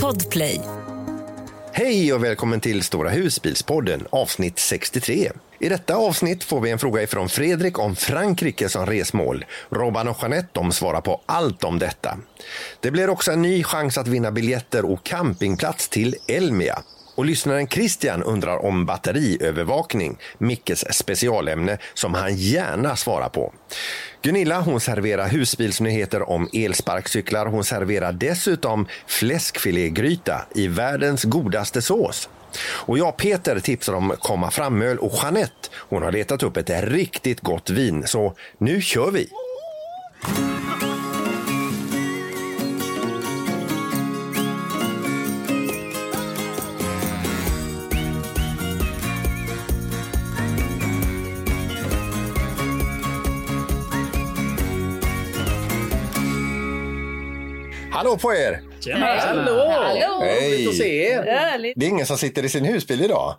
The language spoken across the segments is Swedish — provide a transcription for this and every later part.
Podplay. Hej och välkommen till Stora husbilspodden avsnitt 63. I detta avsnitt får vi en fråga ifrån Fredrik om Frankrike som resmål. Robban och Jeanette de svarar på allt om detta. Det blir också en ny chans att vinna biljetter och campingplats till Elmia. Och lyssnaren Christian undrar om batteriövervakning, Mickes specialämne som han gärna svarar på. Gunilla hon serverar husbilsnyheter om elsparkcyklar. Hon serverar dessutom fläskfilégryta i världens godaste sås. Och jag Peter tipsar om komma framöl och Jeanette hon har letat upp ett riktigt gott vin. Så nu kör vi! Hallå på er! Hallå! Hallå! Hej! att se er. Härligt. Det är ingen som sitter i sin husbil idag.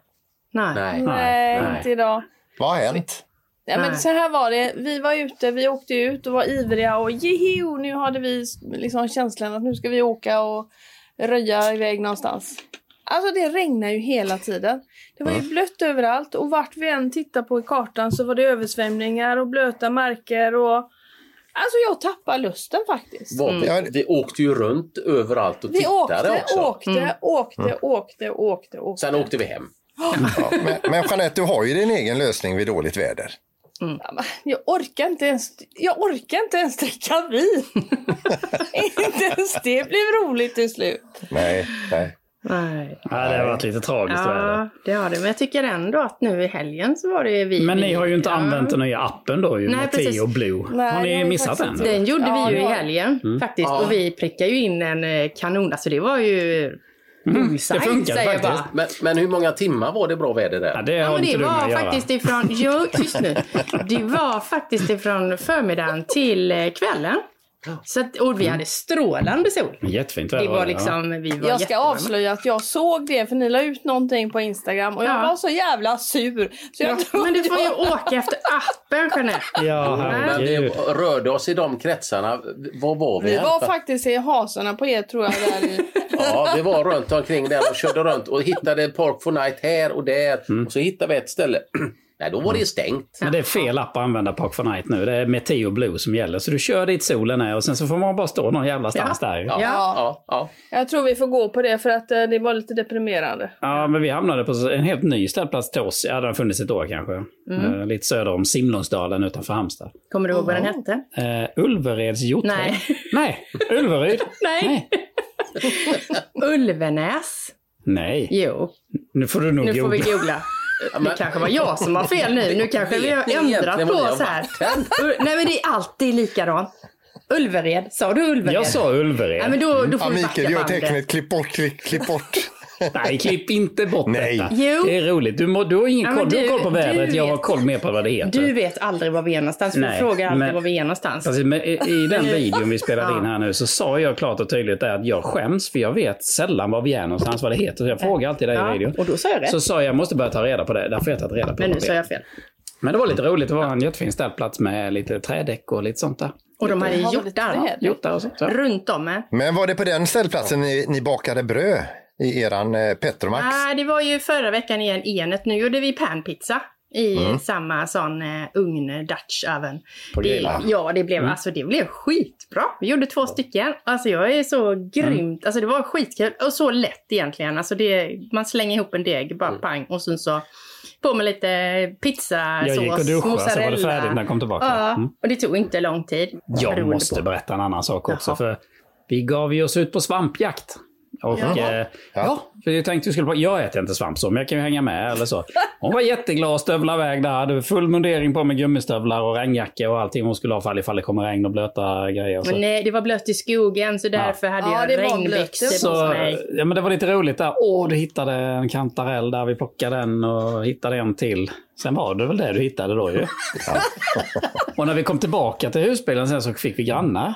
Nej. Nej. Nej, Nej. inte idag. Vad har hänt? Ja, men så här var det. Vi var ute, vi åkte ut och var ivriga och jeho, nu hade vi liksom känslan att nu ska vi åka och röja iväg någonstans. Alltså det regnar ju hela tiden. Det var ju blött överallt och vart vi än tittade på i kartan så var det översvämningar och blöta marker och Alltså jag tappar lusten faktiskt. Var vi, åkte ju runt överallt och Vi tittade åkte, också. åkte, åkte, åkte, åkte, åkte. Sen åkte vi hem. Ja, men, men Jeanette, du har ju din egen lösning vid dåligt väder. Ja, men Jag orkar inte ens, jag orkar inte ens dricka vin. inte ens det blev roligt till slut. Nej, nej. Nej. Ja, det har varit lite tragiskt. Ja, det har det. Men jag tycker ändå att nu i helgen så var det vi. Men ni har ju inte ja. använt den nya appen då ju, Nej, med precis. Teo Blue. Nej, har ni missat den? faktiskt? Den gjorde Ja, vi ju i helgen faktiskt. Ja. Och vi prickade ju in en eh, kanon. Alltså det var ju bullseye, det jag faktiskt. bara. Men, men hur många timmar var det bra väder där? Ja, det Ja, har men inte det du med var göra. faktiskt ifrån, jo, tyst nu. Det var faktiskt ifrån förmiddagen till eh, kvällen. Så att, och vi hade strålande sol. Jättefint Det var ja. liksom, vi var Jag ska avslöja att jag såg det för ni la ut någonting på Instagram och jag Ja. var så jävla sur. Så jag Ja, men du får ju jag... åka efter appen Jeanette. Ja, Men vi rörde oss i de kretsarna. Var var vi? Vi var faktiskt i hasorna på er tror jag. Där i... Ja, vi var runt omkring där och körde runt och hittade Park for Night här och där. Mm. Och så hittade vi ett ställe. Nej, då var det stängt. Men det är fel app att använda Park for Night nu. Det är Meteo Blue som gäller. Så du kör dit solen är och sen så får man bara stå någon jävla stans där. ju. Ja, Ja. ja, ja. Jag tror vi får gå på det för att eh, det var lite deprimerande. Ja, men vi hamnade på en helt ny ställplats till oss. Ja, den har funnits ett år kanske. Eh, lite söder om Simlångsdalen utanför Halmstad. Kommer du ihåg vad den hette? Uh, Ulvereds hjorträd. Nej. Nej, Ulveryd. Nej. Ulvenäs. Nej. Jo, Nu får du nog nu får vi googla. Ja, Det men- kanske var jag som har fel nu. Nu kanske vi har ändrat på var oss här. Nej men det är alltid likadant. Ulvered. Sa du Ulvered? Jag sa Ulvered. Nej men då, då Ja, får backa Mikael, gör tecknet. Klipp bort, klipp, klipp bort. Nej, klipp inte bort Nej. detta. Jo. Det är roligt. Du, må, du har ingen Ja, koll. Du har du- koll på vädret. Jag har koll mer på vad det heter. Du vet aldrig var vi är någonstans. Du Nej, frågar alltid men- var vi är någonstans. Precis, men i, I den videon vi spelade Ja. in här nu så sa jag klart och tydligt att jag skäms för jag vet sällan var vi är någonstans, vad det heter. Så jag frågar alltid dig i Ja, videon. och då sa jag rätt. Så sa jag, jag måste börja ta reda på det. Därför har jag tagit reda på Men nu det sa jag fel. Men det var lite roligt. Det var en jättefin ställplats med lite trädäck och lite sånt där. Och de hade Har hjortar. Hjortar och sånt. Så. Runt om med. Men var det på den ställplatsen ni, ni bakade bröd i eran eh, Petromax? Nej, det var ju förra veckan igen Enet. Nu gjorde vi panpizza i Mm. samma sån eh, ugn, Dutch oven. Det, ja, det blev, Mm. alltså, det blev skitbra. Vi gjorde två stycken. Alltså jag är så Mm. grymt, alltså det var skitkul och så lätt egentligen. Alltså det, man slänger ihop en deg, bara pang och sen så på med lite pizzasås, Jag gick och duschade så var det mozzarella. färdigt när jag kom tillbaka. Ja, Mm. och det tog inte lång tid. Jag måste på. berätta en annan sak också. Jaha. För vi gav ju oss ut på svampjakt. Och, eh, ja. för jag tänkte vi skulle på, jag äter inte svamp så, men jag kan ju hänga med eller så. Hon var jätteglad, stövla iväg där, hade full mundering på med gummistövlar och regnjacka och allting hon skulle ha fall ifall det kommer regn och blöta grejer. Och så. Men nej, det var blött i skogen så därför hade Ja, jag regnbyxor på Så, mig. ja, men det var lite roligt där. Åh, du hittade en kantarell där. Vi plockade den och hittade en till. Sen var det väl det du hittade då ju. och när vi kom tillbaka till husbilen sen så fick vi grannar.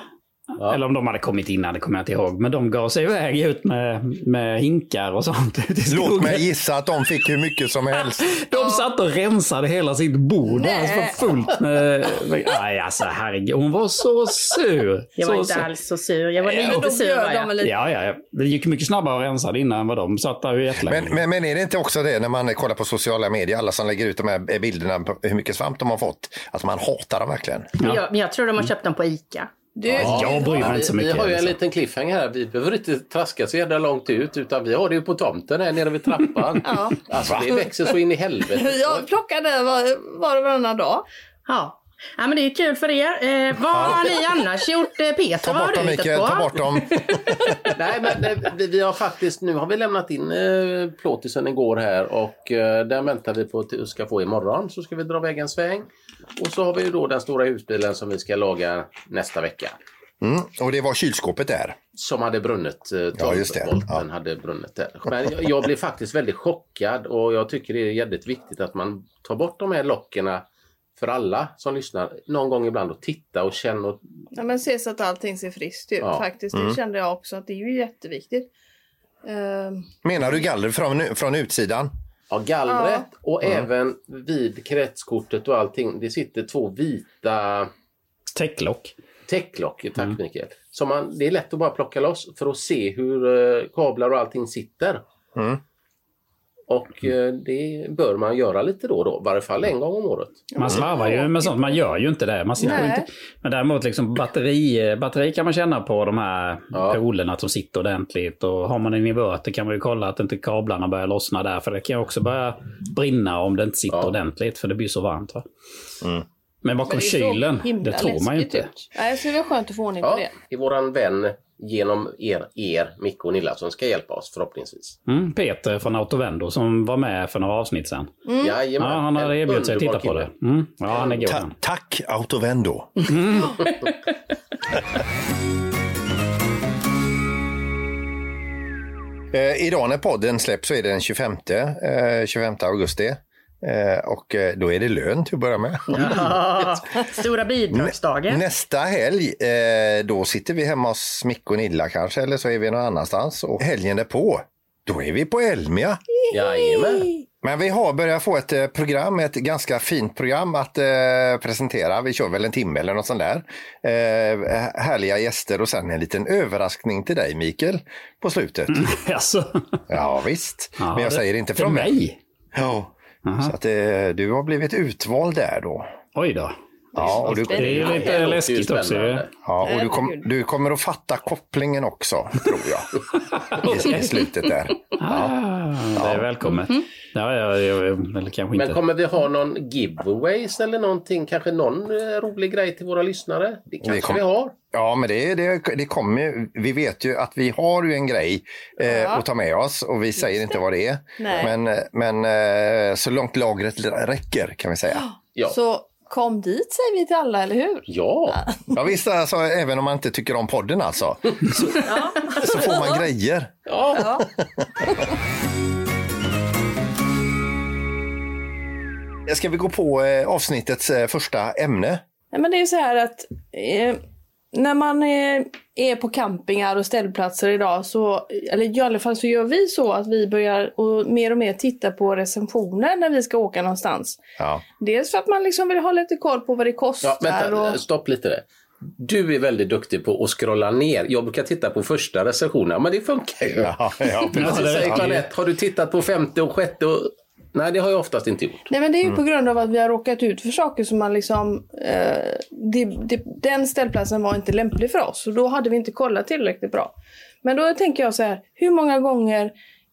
Ja. Eller om de hade kommit innan, det kommer jag inte ihåg. Men de gav sig iväg ut med, med hinkar och sånt. Låt mig gissa att de fick hur mycket som helst. De satt och rensade hela sitt bord. Nej. Alltså fullt med... Nej, alltså herregud. Hon var så sur. Jag var så inte alls så sur. Jag var lite då sur var de jag. lite. Ja, ja, ja. Det gick mycket snabbare att rensa innan än vad de satt där jättelänge. Men, men, men är det inte också det när man kollar på sociala medier, alla som lägger ut de här bilderna på hur mycket svamp de har fått, att man hatar dem verkligen? Men jag, men jag tror de har köpt dem på ICA. Du, Jag bryr mig vi, inte så vi mycket. har ju en liten cliffhanger här. Vi behöver inte traska så jävla långt ut utan vi har det ju på tomten här nere vid trappan. Ja. Alltså det växer så in i helvete. Jag plockar det var, var och varannan dag. Ja. Ja, men det är kul för er. Eh, vad har ni annars gjort? Eh, Peter, Ta vad har bort du dem hittat Mikael, på? ta bort dem. Nej men eh, vi, vi har faktiskt, nu har vi lämnat in eh, plåtisen igår här och eh, den väntar vi på att vi ska få imorgon. Så ska vi dra iväg en sväng. Och så har vi ju då den stora husbilen som vi ska laga nästa vecka. Mm. Och det var kylskåpet där. Som hade brunnit. Eh, 12 Ja, just det. Ja. hade brunnit där. Men jag, jag blev faktiskt väldigt chockad och jag tycker det är jävligt viktigt att man tar bort de här lockerna för alla som lyssnar någon gång ibland och titta och känna och Ja, men se så att allting ser friskt ut Ja. faktiskt. Det kände jag också att det är ju jätteviktigt. Ehm, Menar du galler från, från utsidan? Ja, gallret Ja. och även vid kretskortet och allting. Det sitter två vita Täcklock. täcklock, tack Mikael. Som man, det är lätt att bara plocka loss för att se hur eh, kablar och allting sitter. Mm. Och eh, det bör man göra lite då och då, i varje fall en gång om året. Man slarvar ju med sånt, man gör ju inte det. Man sitter Nej. inte. Men däremot liksom batteri, batteri kan man känna på de här Ja. polerna att de sitter ordentligt. Och har man en inverter kan man ju kolla att inte kablarna börjar lossna där. För det kan ju också börja brinna om det inte sitter Ja. ordentligt. För det blir så varmt. Va? Mm. Men bakom men kylen, det tror man ju inte. ut. Nej, så det var skönt att få ordning på Ja, det. det är våran vän genom er, er Micke och Nilla som ska hjälpa oss förhoppningsvis. Mm, Peter från Autovendo som var med för några avsnitt sedan. Mm. Jajamän, Ja, han en erbjudit sig att titta på kille. det. Mm. Ja, han är god Ta tack Autovendo. eh, idag när podden släpps så är det den 25, eh, 25 augusti. Eh, och eh, då är det lön till att börja med. Ja, stora bidragsdagen. Nästa helg, eh, då sitter vi hemma hos Micke och Nilla kanske, eller så är vi någon annanstans. Och helgen därpå, då är vi på Elmia. Jajamän. Men vi har börjat få ett program, ett ganska fint program att eh, presentera. Vi kör väl en timme eller något sånt där. Eh, härliga gäster och sen en liten överraskning till dig Mikael på slutet. Alltså. Ja visst, Ja, men jag det- säger inte från mig. mig. Ja. Aha. Så att eh, du har blivit utvald där då. Oj då. Ja, och du, Det är ju Det lite läskigt också. ja, och du, kom, du kommer att fatta kopplingen också, tror jag. I, I slutet där. Ah, det är välkommet. Ja, ja, ja, eller kanske inte. Men kommer vi ha någon giveaways eller någonting? Kanske någon eh, rolig grej till våra lyssnare? Det kanske kom- vi har. Ja, men det, det, det kommer ju. Vi vet ju att vi har ju en grej eh, Ja. att ta med oss och vi säger inte vad det är. Nej. Men, eh, men eh, så långt lagret räcker kan vi säga. Ja. Så kom dit säger vi till alla, eller hur? Ja, Ja, visst, alltså, även om man inte tycker om podden alltså. Så, så får man grejer. ja. Ja. Ska vi gå på eh, avsnittets eh, första ämne? Nej, men det är ju så här att eh, när man är på campingar och ställplatser idag så, eller i alla fall så gör vi så att vi börjar och mer och mer titta på recensioner när vi ska åka någonstans. Ja. Dels för att man liksom vill ha lite koll på vad det kostar. ja vänta, och... stopp lite där. Du är väldigt duktig på att scrolla ner. Jag brukar titta på första recensionerna, men det funkar ju. Ja, ja, Ja, Men så det. Jeanette, har du tittat på femte och sjätte? Och... Nej, det har jag oftast inte gjort. Nej men det är ju Mm. på grund av att vi har råkat ut för saker som man liksom... Eh, det, det, den ställplatsen var inte lämplig för oss och då hade vi inte kollat tillräckligt bra. Men då tänker jag så här, hur många gånger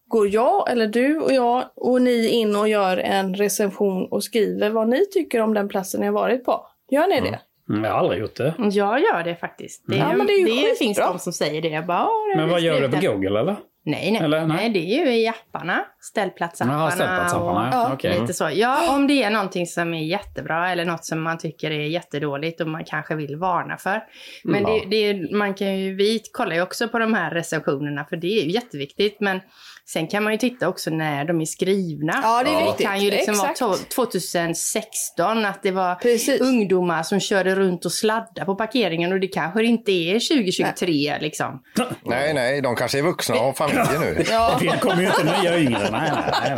går jag eller du och jag och ni in och gör en recension och skriver vad ni tycker om den platsen ni har varit på? Gör ni det? Mm, Jag har aldrig gjort det. Jag gör det faktiskt. Det, Ja, men det är ju skitbra. finns de som säger det. Jag bara, "Åh, det Men vad gör du på en." Google eller? Nej, nej. Eller, nej. nej. det är ju i apparna. ställplatsapparna. Jaha, ställplatsapparna, ja. och Okej. Mm. Lite så. Ja, om det är någonting som är jättebra eller något som man tycker är jättedåligt och man kanske vill varna för. Men Mm. det, det, är- man kan ju, vi kollar ju också på de här recensionerna för det är ju jätteviktigt. Men sen kan man ju titta också när de är skrivna. Ja, det är Det viktigt. kan ju liksom Exakt. vara to- 2016 att det var Precis. ungdomar som körde runt och sladdade på parkeringen och det kanske inte är 2023 liksom. Nej, nej, de kanske är vuxna och har familjer nu. Ja. Det kommer ju inte nya yngre. Nej, nej, nej.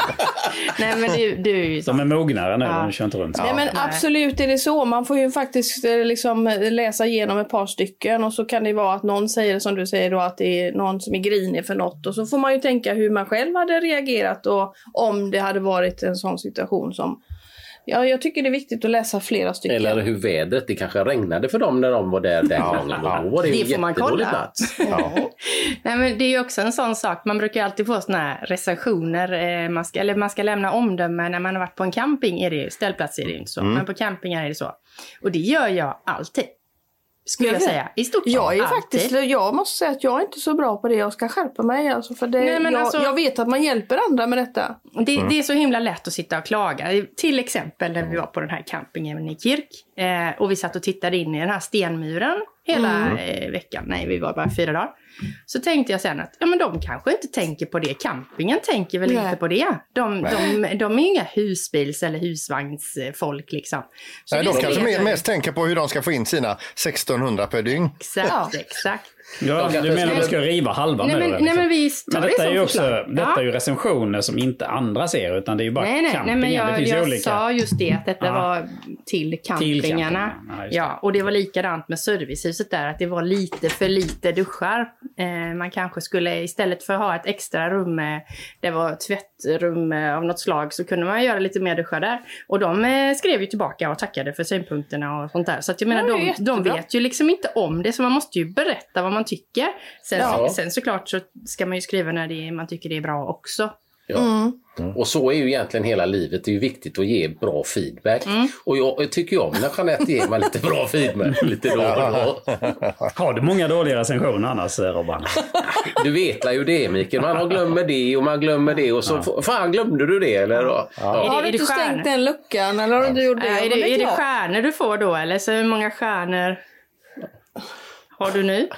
Nej men du, du är. De är mognare nu, Ja. de kör inte runt. Nej men absolut är det så. Man får ju faktiskt eh, liksom läsa igenom ett par stycken och så kan det vara att någon säger som du säger då att det är någon som är grinig för något och så får man ju tänka hur man själv hade reagerat och om det hade varit en sån situation som Ja, jag tycker det är viktigt att läsa flera stycken. Eller hur vädret, det kanske regnade för dem när de var där den gången. Och Då var det, Det får man kolla. plats. Nej, men det är ju också en sån sak. Man brukar ju alltid få såna här recensioner. Eh, man ska, eller man ska lämna omdömen när man har varit på en camping. Är det ju, ställplats är det ju inte så. Mm. Men på campingar är det så. Och det gör jag alltid. Skulle jag säga. I stort Jag är sett faktiskt, jag måste säga att jag är inte så bra på det. Jag ska skärpa mig alltså, för det, Nej, men jag, alltså- jag vet att man hjälper andra med detta. Det, det är så himla lätt att sitta och klaga. Till exempel när vi var på den här campingen i Kirk. Eh, och vi satt och tittade in i den här stenmuren hela eh, veckan. Nej, vi var bara fyra dagar. Så tänkte jag sen att ja, men de kanske inte tänker på det. Campingen tänker väl Nej. inte på det. De, de, de är ju inga husbils eller husvagnsfolk liksom. Så Nej, de kanske mest tänker på hur de ska få in sina 1600 per dygn. Exakt, exakt. Ja, du menar att du ska riva halva Nej, men, nej liksom. men vi tar Men det detta är som ju också, förslag. detta Ja. är ju recensioner som inte andra ser, utan det är ju bara Nej, nej, nej, campingen. men det jag, finns ju jag olika. sa just det, att detta Ja. var till campingarna. campingarna, ja, det. ja, och det var likadant med servicehuset där, att det var lite för lite duschar. Eh, man kanske skulle istället för att ha ett extra rum med, det var tvättrum av något slag, så kunde man göra lite mer duschar där. Och de eh, skrev ju tillbaka och tackade för synpunkterna och sånt där. Så att jag menar, det är de, de vet ju liksom inte om det, så man måste ju berätta vad man tycker. Sen, Ja. sen såklart så ska man ju skriva när det är, man tycker det är bra också. Ja. Och så är ju egentligen hela livet. Det är ju viktigt att ge bra feedback. Och jag, jag tycker om när Jeanette ger mig lite bra feedback lite då och då. Har du många dåliga recensioner annars, Robban? Du vet ju det Mikael. Man har glömmer det och man glömmer det och så fan glömde du det eller? Ja. Är Har det- du är det inte stängt den luckan eller har du inte gjort det? Äh, är det, är det stjärnor du får då eller så hur många stjärnor har du nu?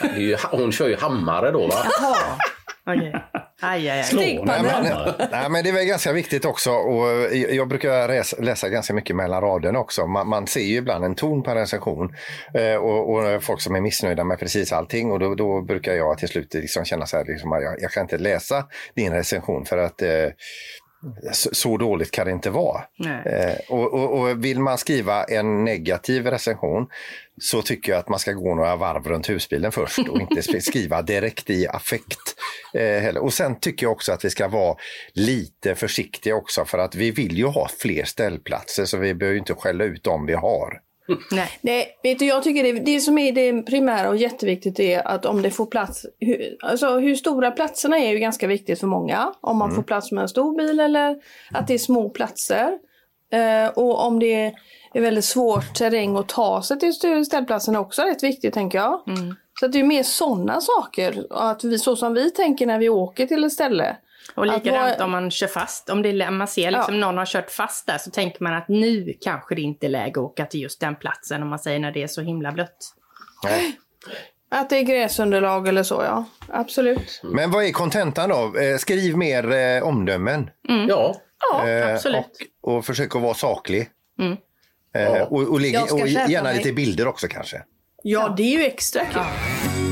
Det är ju, hon kör ju hammare då va? Jaha. Okej. Aj, aj, aj. Slår Tänk hon på en det. hammare? Nej, men det är väl ganska viktigt också och jag jag brukar läsa, läsa ganska mycket mellan raderna också. Man, man ser ju ibland en ton på en recension eh, och, och folk som är missnöjda med precis allting och då, då brukar jag till slut liksom känna så här, liksom, jag, jag kan inte läsa din recension för att eh, så, så dåligt kan det inte vara. Nej. Eh, och, och, och vill man skriva en negativ recension så tycker jag att man ska gå några varv runt husbilen först och inte sk- skriva direkt i affekt. Eh, och sen tycker jag också att vi ska vara lite försiktiga också för att vi vill ju ha fler ställplatser så vi behöver ju inte skälla ut dem vi har. Nej. Nej, vet du, jag tycker det, det som är det primära och jätteviktigt är att om det får plats, hur, alltså hur stora platserna är ju ganska viktigt för många. Om man får plats med en stor bil eller att det är små platser. Eh, och om det är väldigt svårt terräng att ta sig till st- ställplatsen är också rätt viktigt tänker jag. Så att det är mer sådana saker, att vi, så som vi tänker när vi åker till ett ställe. Och likadant vara- om man kör fast. Om det är, man ser liksom Ja. någon har kört fast där så tänker man att nu kanske det inte är läge att åka till just den platsen om man säger när det är så himla blött. Nej. Att det är gräsunderlag eller så, ja. Absolut. Men vad är kontentan då? Eh, skriv mer eh, omdömen Ja. Ja, eh, absolut. och, och försök att vara saklig. Mm. Eh, Ja. och, och, och skärpa gärna lite bilder också kanske. Ja, det är ju extra kul.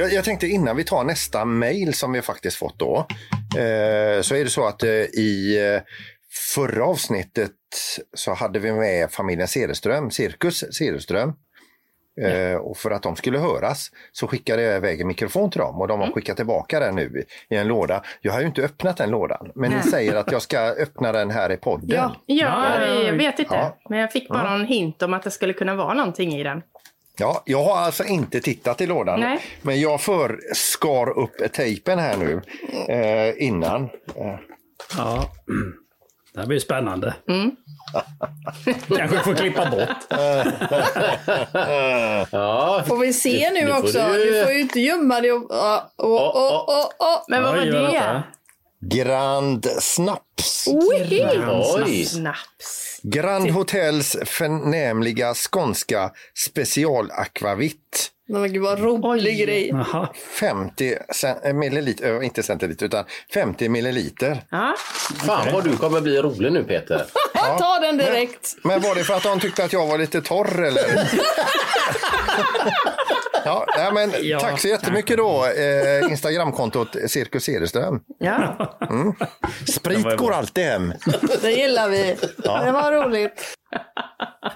Jag, jag tänkte innan vi tar nästa mejl som vi faktiskt fått då. Eh, så är det så att eh, i eh, förra avsnittet så hade vi med familjen Cederström, Cirkus Cederström. Eh, och för att de skulle höras så skickade jag iväg en mikrofon till dem och de har skickat tillbaka den nu i en låda. Jag har ju inte öppnat den lådan, men ni säger att jag ska öppna den här i podden. Ja. Ja, Ja, jag vet inte. ja. Men jag fick bara en hint om att det skulle kunna vara någonting i den. Ja, jag har alltså inte tittat i lådan, Nej. men jag för skar upp tejpen här nu eh, innan. Ja. Det här blir spännande. Kanske får klippa bort. Ja, Får vi se nu, Nu får också? du- Du får ju inte gömma dig och... Och, och, och, och. Men vad var det? Grand Snaps. Oj. Snaps. Grand Hotels förnämliga skånska specialakvavitt. Men gud vad rolig grej. Jaha. 50 cen- eh, milliliter, eh, inte centiliter, utan 50 milliliter. Ja. Fan vad du kommer bli rolig nu Peter. Ta den direkt. Men var det för att de tyckte att jag var lite torr eller? ja, nej, men Ja, tack så jättemycket då, eh, Instagramkontot Cirkus Cederström. ja. Sprit går alltid hem. Det gillar vi. Det var roligt.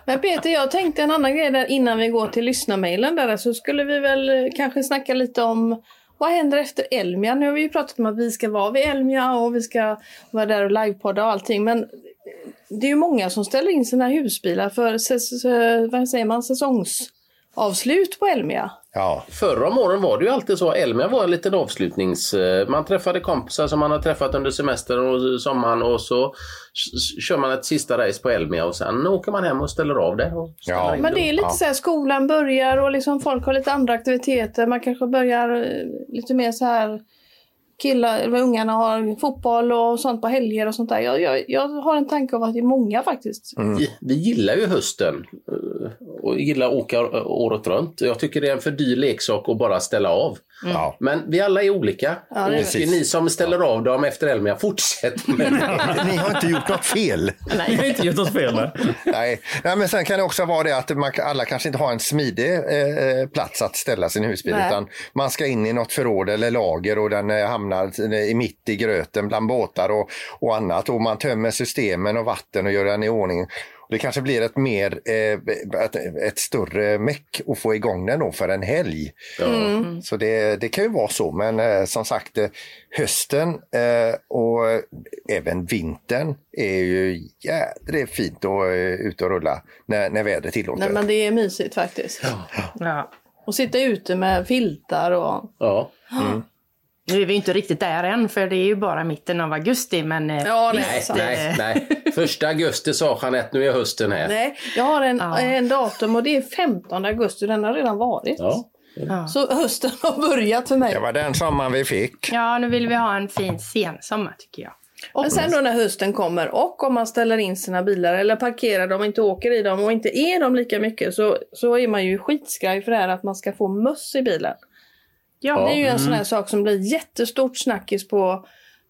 Men Peter, jag tänkte en annan grej där innan vi går till lyssnarmailen där så skulle vi väl eh, kanske snacka lite om vad händer efter Elmia? Nu har vi ju pratat om att vi ska vara vid Elmia och vi ska vara där och livepodda och allting men det är ju många som ställer in sina husbilar för vad säger man, säsongsavslut på Elmia. Ja, Förra om åren var det ju alltid så. Elmia var en liten avslutnings... eh, Man träffade kompisar som man har träffat under semestern och sommaren och så kör man ett sista race på Elmia och sen åker man hem och ställer av det. Ställer Ja, Men det är lite Ja. så här, skolan börjar och liksom folk har lite andra aktiviteter. Man kanske börjar eh, lite mer så här killar, ungarna har fotboll och sånt på helger och sånt där. Jag, jag, jag har en tanke av att det är många faktiskt. Vi, vi gillar ju hösten eh, och gillar att åka året runt. Jag tycker det är en för dyr leksak att bara ställa av. ja. Men vi alla är olika. Ja, det är ni som ställer av dem efter Elmia, fortsätt med det. Ni har inte gjort något fel. Nej, jag har inte gjort något fel. Nej. Nej, men sen kan det också vara det att man, alla kanske inte har en smidig eh, eh, plats att ställa sin husbil Nej. utan man ska in i något förråd eller lager och den eh, hamnar i mitt i gröten bland båtar och, och annat och man tömmer systemen och vatten och gör den i ordning. Det kanske blir ett mer, eh, ett, ett större meck att få igång den då för en helg. Så det, det kan ju vara så, men eh, som sagt eh, hösten och även vintern är ju jädrigt fint att ut och rulla när, när vädret tillåter. Nej men det är mysigt faktiskt. ja. Och sitta ute med filtar och... Ja. Nu är vi inte riktigt där än för det är ju bara mitten av augusti men eh, Ja, nej, visst, sant. Nej, nej. Första augusti sa Jeanette, nu är hösten här. Nej, jag har en, Ja. en datum och det är 15 augusti. Den har redan varit. Ja. Ja. Så hösten har börjat för mig. Det var den sommaren vi fick. ja, nu vill vi ha en fin sensommar tycker jag. Men sen då när hösten kommer och om man ställer in sina bilar eller parkerar dem och inte åker i dem och inte är dem lika mycket så, så är man ju skitskraj för det här att man ska få möss i bilen. Ja, Det är ju en sån här sak som blir jättestort snackis på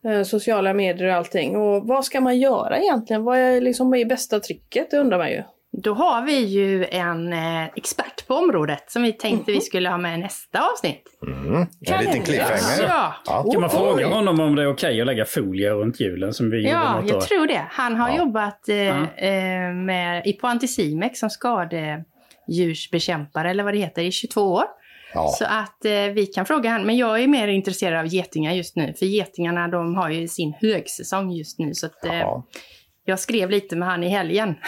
eh, sociala medier och allting. Och vad ska man göra egentligen? Vad är, liksom, vad är bästa tricket? Det undrar man ju. Då har vi ju en eh, expert på området som vi tänkte vi skulle ha med nästa avsnitt. En liten cliffhanger. Ja, Ja. Kan man fråga honom om det är okej att lägga folie runt hjulen som vi gjorde ja något jag år? tror det. Han har Ja. jobbat eh, Ja. eh, med, på Anticimex som skadedjursbekämpare eller vad det heter i 22 år. Ja. Så att eh, vi kan fråga han. Men jag är mer intresserad av getingar just nu. För getingarna de har ju sin högsäsong just nu. Så att, eh, Ja. jag skrev lite med han i helgen.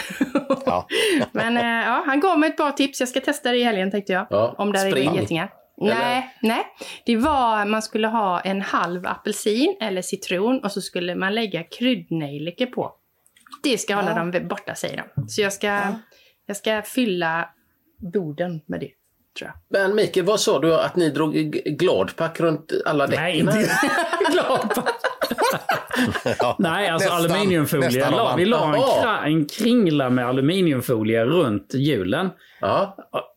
Ja. Men eh, ja, han gav mig ett bra tips. Jag ska testa det i helgen tänkte jag. Ja, Om det är spring. getingar. Eller? Nej, nej. Det var, man skulle ha en halv apelsin eller citron och så skulle man lägga kryddnejlika på. Det ska hålla Ja. dem borta säger de. Så jag ska, jag ska fylla borden med det. Tror jag. Men Mikael, vad sa du att ni drog gladpack runt alla däcken? Nej, inte glad. Nej, alltså Nästan- aluminiumfolie. nästan La, vi la en, kra, en kringla med aluminiumfolie runt hjulen. Ja.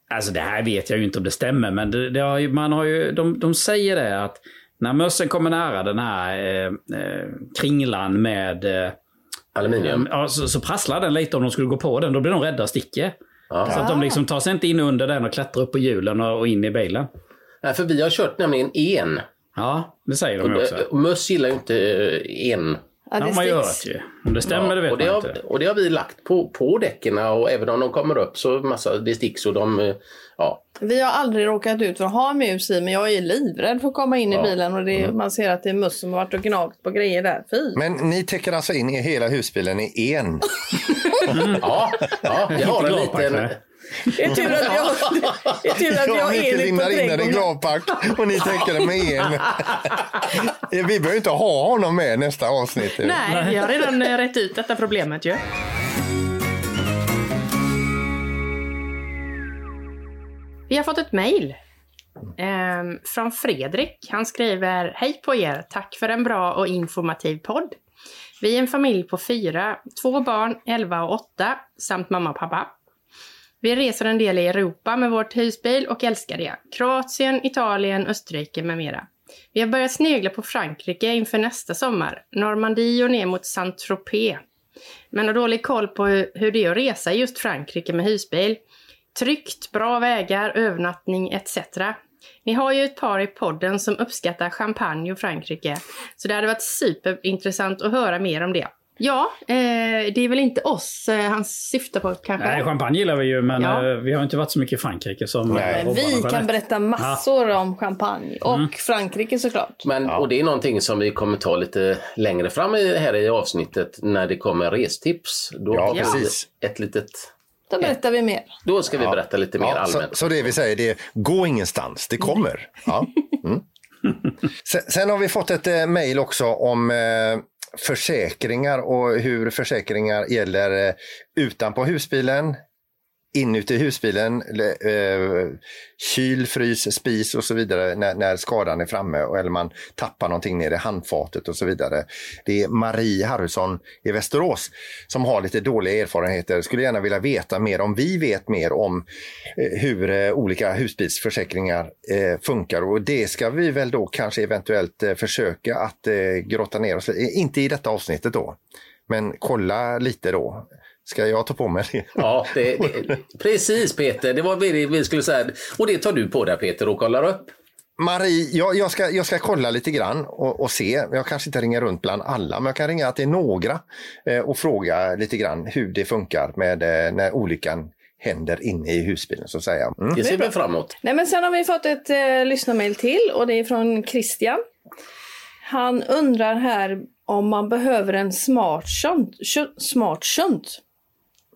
Alltså det här vet jag ju inte om det stämmer, men det, det har ju, man har ju, de, de säger det att när mössen kommer nära den här eh, eh, kringlan med eh, Aluminium. Ja, så, så prasslar den lite om de skulle gå på den. Då blir de rädda och sticker. Ja. Så att de liksom tar sig inte in under den och klättrar upp på hjulen och, in i bilen. Nej, för vi har kört nämligen en. Ja, det säger de ju också. och möss gillar ju inte eh, en Ja, Det det har man ju hört ju. Om det stämmer det vet och, det man har, inte. och det har vi lagt på, på däcken och även om de kommer upp så massa, det sticks och de, eh, ja. Vi har aldrig råkat ut för att ha mus i men jag är livrädd för att komma in i Ja. bilen och det, man ser att det är möss som har varit och gnagt på grejer där. Fy! Men ni täcker alltså in i hela husbilen i en. Ja, ja jag har en liten... Det är tur att jag, det är tur att jag är Mikael Erik på in trädgården. gladpack och ni täcker den med en. Vi behöver inte ha honom med nästa avsnitt. Nej, vi har redan eh, rätt ut detta problemet ju. Vi har fått ett mejl ehm, från Fredrik. Han skriver Hej på er! Tack för en bra och informativ podd. Vi är en familj på fyra, två barn, 11 och 8 samt mamma och pappa. Vi reser en del i Europa med vårt husbil och älskar det. Kroatien, Italien, Österrike med mera. Vi har börjat snegla på Frankrike inför nästa sommar. Normandie och ner mot Saint-Tropez. Men har dålig koll på hur hur det är att resa i just Frankrike med husbil. Tryggt, bra vägar, övernattning etc. Ni har ju ett par i podden som uppskattar champagne och Frankrike. Så det hade varit superintressant att höra mer om det. Ja, eh, det är väl inte oss eh, han syftar på kanske? Nej, champagne gillar vi ju, men Ja. eh, vi har inte varit så mycket i Frankrike som Nej. eh, vi kan berätta massor om champagne och Frankrike såklart. Men, Och det är någonting som vi kommer ta lite längre fram i, här i avsnittet när det kommer restips. Då Ja, har vi precis. Ett litet, Då berättar vi mer. då ska vi berätta lite mer Ja, så, allmänt. så det vi säger det är gå ingenstans, det kommer. Ja. Mm. Sen, sen har vi fått ett eh, mejl också om eh, försäkringar och hur försäkringar gäller eh, utanpå husbilen, inuti husbilen, eh, kyl, frys, spis och så vidare när, när skadan är framme eller man tappar någonting nere i handfatet och så vidare. Det är Marie Harrison i Västerås som har lite dåliga erfarenheter. Skulle gärna vilja veta mer om vi vet mer om eh, hur eh, olika husbilsförsäkringar eh, funkar och det ska vi väl då kanske eventuellt eh, försöka att eh, grotta ner oss i. Inte i detta avsnittet då, men kolla lite då. Ska jag ta på mig det? Ja, det, det, precis Peter, det var det vi skulle säga. Och det tar du på dig Peter och kollar upp. Marie, jag, jag, ska, jag ska kolla lite grann och, och se. Jag kanske inte ringer runt bland alla, men jag kan ringa till några eh, och fråga lite grann hur det funkar med eh, när olyckan händer inne i husbilen så att säga. Mm. Det ser vi fram emot. Nej, men sen har vi fått ett eh, lyssnarmail till och det är från Christian. Han undrar här om man behöver en smart shunt, shu- smart shunt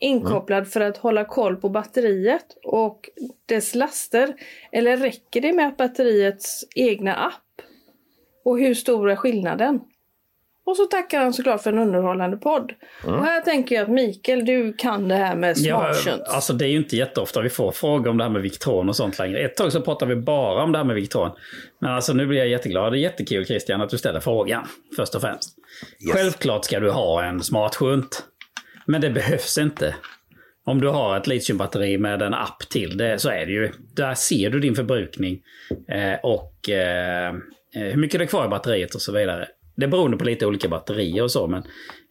inkopplad för att hålla koll på batteriet och dess laster. Eller räcker det med att batteriets egna app? Och hur stor är skillnaden? Och så tackar han såklart för en underhållande podd. Och här tänker jag att Mikael, du kan det här med Ja, smart shunt. alltså det är ju inte jätteofta vi får frågor om det här med Victron och sånt längre. Ett tag så pratade vi bara om det här med Victron. Men alltså nu blir jag jätteglad. Det är jättekul Christian att du ställer frågan, först och främst. Självklart ska du ha en smartshunt. Men det behövs inte. Om du har ett litiumbatteri med en app till det så är det ju. Där ser du din förbrukning eh, och eh, hur mycket det är kvar i batteriet och så vidare. Det beror på lite olika batterier och så men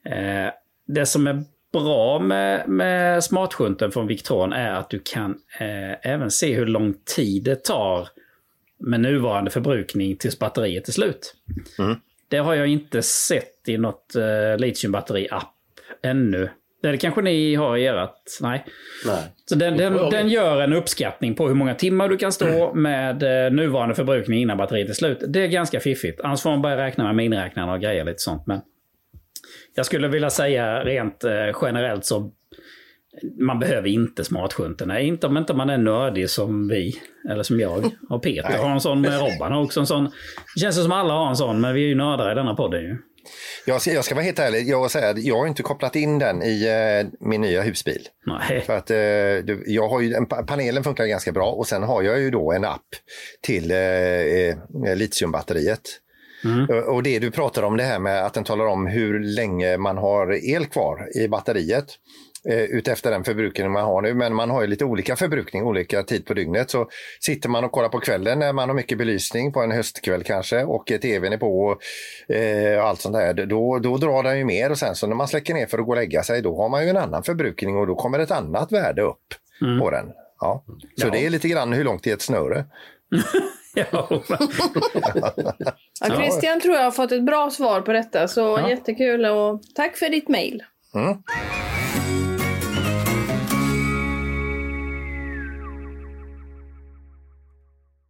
eh, det som är bra med, med smartshunten från Victron är att du kan eh, även se hur lång tid det tar med nuvarande förbrukning tills batteriet är slut. Det har jag inte sett i något eh, litiumbatteri-app ännu. Det kanske ni har i ert? Nej. Nej. Så den, den, den gör en uppskattning på hur många timmar du kan stå med eh, nuvarande förbrukning innan batteriet är slut. Det är ganska fiffigt. Annars får man börja räkna med miniräknare och grejer lite sånt. Men jag skulle vilja säga rent eh, generellt så man behöver inte smartshunten. Nej, inte om inte man är nördig som vi, eller som jag och Peter har en sån. Med Robban har också en sån. Det känns som alla har en sån, men vi är ju nördar i denna podden ju. Jag, ska, jag ska vara helt ärlig, jag, säga, jag har inte kopplat in den i eh, min nya husbil. Nej. För att eh, jag har ju, en, pa- panelen funkar ganska bra och sen har jag ju då en app till eh, eh, litiumbatteriet. Och- Och det du pratar om det här med att den talar om hur länge man har el kvar i batteriet eh, utefter den förbrukning man har nu. Men man har ju lite olika förbrukning, olika tid på dygnet. Så sitter man och kollar på kvällen när man har mycket belysning på en höstkväll kanske och eh, tvn är på och eh, allt sånt där. Då, då drar den ju mer och sen så när man släcker ner för att gå och lägga sig då har man ju en annan förbrukning och då kommer ett annat värde upp på den. Ja. Så det är lite grann hur långt är ett snöre. Ja, Ja, Christian tror jag har fått ett bra svar på detta, så Ja. jättekul och tack för ditt mejl.